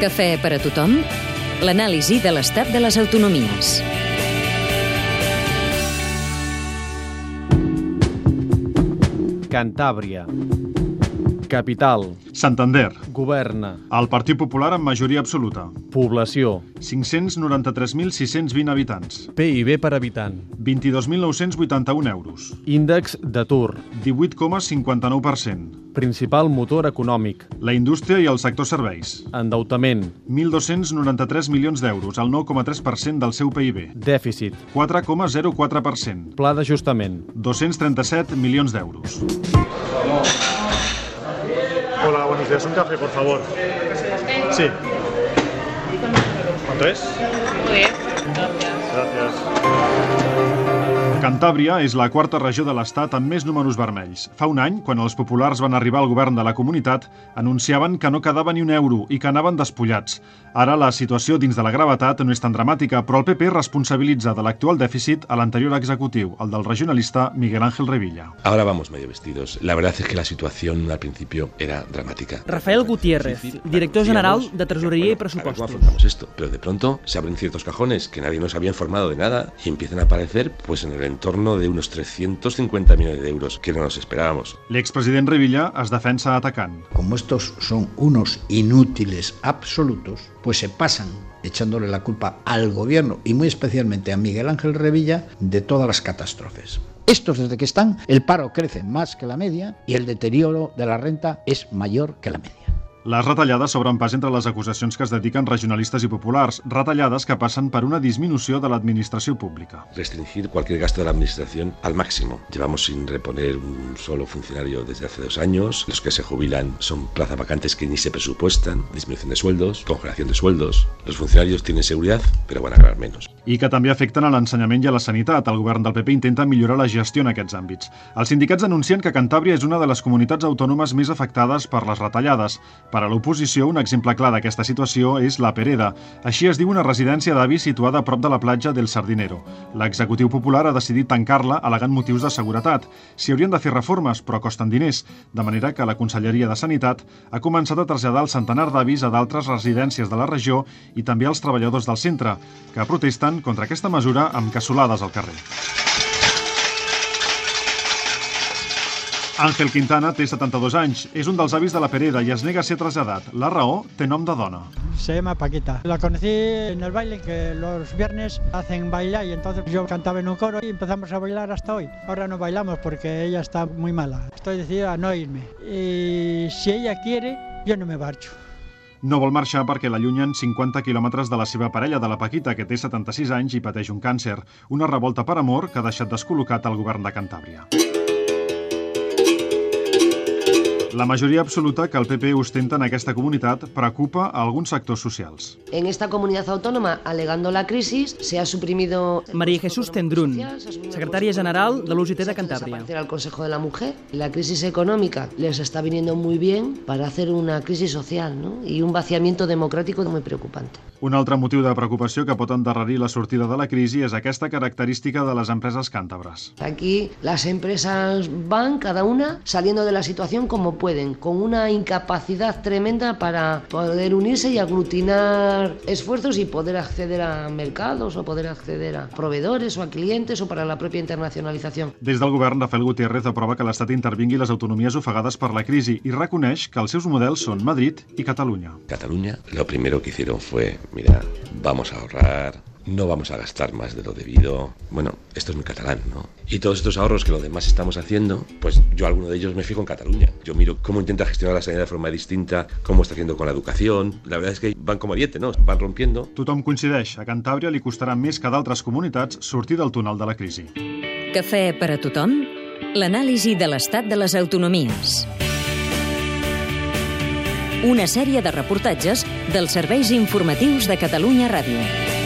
Cafè per a tothom? L'anàlisi de l'estat de les autonomies. Cantàbria. Capital. Santander. Governa. El Partit Popular amb majoria absoluta. Població. 593.620 habitants. PIB per habitant. 22.981 euros. Índex d'atur. 18,59%. Principal motor econòmic. La indústria i el sector serveis. Endeutament. 1.293 milions d'euros, el 9,3% del seu PIB. Dèficit. 4,04%. Pla d'ajustament. 237 milions d'euros. Hola, buenos días. Un café, por favor. Sí. ¿Cuánto es? Muy bien, gracias. Gracias. Cantàbria és la quarta regió de l'Estat amb més números vermells. Fa un any, quan els populars van arribar al govern de la comunitat, anunciaven que no quedava ni un euro i que anaven despullats. Ara la situació dins de la gravetat no és tan dramàtica, però el PP responsabilitza de l'actual dèficit a l'anterior executiu, el del regionalista Miguel Ángel Revilla. Ahora vamos medio vestidos. La verdad es que la situación al principio era dramática. Rafael Gutiérrez, director general de Tresorería y Bueno, a ver ¿Cómo Presupuestos. afrontamos esto? Pero de pronto se abren ciertos cajones que nadie nos había informado de nada y empiezan a aparecer pues en el entorno de unos 350 millones de euros que no nos esperábamos. L'expresident Revilla es defensa atacant. como estos son unos inútiles absolutos, pues se pasan echándole la culpa al gobierno y muy especialmente a Miguel Ángel Revilla de todas las catástrofes. Estos desde que están, el paro crece más que la media y el deterioro de la renta es mayor que la media. Les retallades s'obren pas entre les acusacions que es dediquen regionalistes i populars, retallades que passen per una disminució de l'administració pública. Restringir cualquier gasto de la administración al máximo. Llevamos sin reponer un solo funcionario desde hace dos años. Los que se jubilan son plazas vacantes que ni se presupuestan. Disminución de sueldos, congelación de sueldos. Los funcionarios tienen seguridad, pero van a ganar menos. I que també afecten a l'ensenyament i a la sanitat. El govern del PP intenta millorar la gestió en aquests àmbits. Els sindicats denuncien que Cantàbria és una de les comunitats autònomes més afectades per les retallades. Per a l'oposició, un exemple clar d'aquesta situació és la Pereda. Així es diu una residència d'avis situada a prop de la platja del Sardinero. L'executiu popular ha decidit tancar-la al·legant motius de seguretat. S'hi haurien de fer reformes, però costen diners, de manera que la Conselleria de Sanitat ha començat a traslladar el centenar d'avis a d'altres residències de la regió i també als treballadors del centre, que protesten contra aquesta mesura amb cassolades al carrer. Àngel Quintana té 72 anys, és un dels avis de la Pereda i es nega a ser traslladat. La raó té nom de dona. Se llama Paquita. La conocí en el baile que los viernes hacen bailar y entonces yo cantaba en un coro y empezamos a bailar hasta hoy. Ahora no bailamos porque ella está muy mala. Estoy decidida a no irme. Y si ella quiere, yo no me marcho. No vol marxar perquè l'allunyen 50 quilòmetres de la seva parella, de la Paquita, que té 76 anys i pateix un càncer. Una revolta per amor que ha deixat descol·locat el govern de Cantàbria. La majoria absoluta que el PP ostenta en aquesta comunitat preocupa a alguns sectors socials. En esta comunidad autónoma, alegando la crisis, se ha suprimido... María Jesús Tendrún, secretaria general de l'UGT de Cantàbria. Desaparecer al Consejo de la Mujer. La crisis económica les está viniendo muy bien para hacer una crisis social ¿no? y un vaciamiento democrático muy preocupante. Un altre motiu de preocupació que pot endarrerir la sortida de la crisi és aquesta característica de les empreses càntabres. Aquí las empresas van cada una saliendo de la situación como pueden, con una incapacidad tremenda para poder unirse y aglutinar esfuerzos y poder acceder a mercados o poder acceder a proveedores o a clientes o para la propia internacionalización. Des del govern, Rafael Gutiérrez aprova que l'Estat intervingui les autonomies ofegades per la crisi i reconeix que els seus models són Madrid i Catalunya. Cataluña, lo primero que hicieron fue, mira, vamos a ahorrar, no vamos a gastar más de lo debido. Bueno, esto es muy catalán, ¿no? Y todos estos ahorros que los demás estamos haciendo, pues yo alguno de ellos me fijo en Cataluña. Yo miro cómo intenta gestionar la sanidad de forma distinta, cómo está haciendo con la educación. La verdad es que van como diente, ¿no? Van rompiendo. Tothom coincideix, a Cantàbria li costarà més que d'altres comunitats sortir del túnel de la crisi. Cafè per a tothom? L'anàlisi de l'estat de les autonomies. Una sèrie de reportatges dels serveis informatius de Catalunya Ràdio.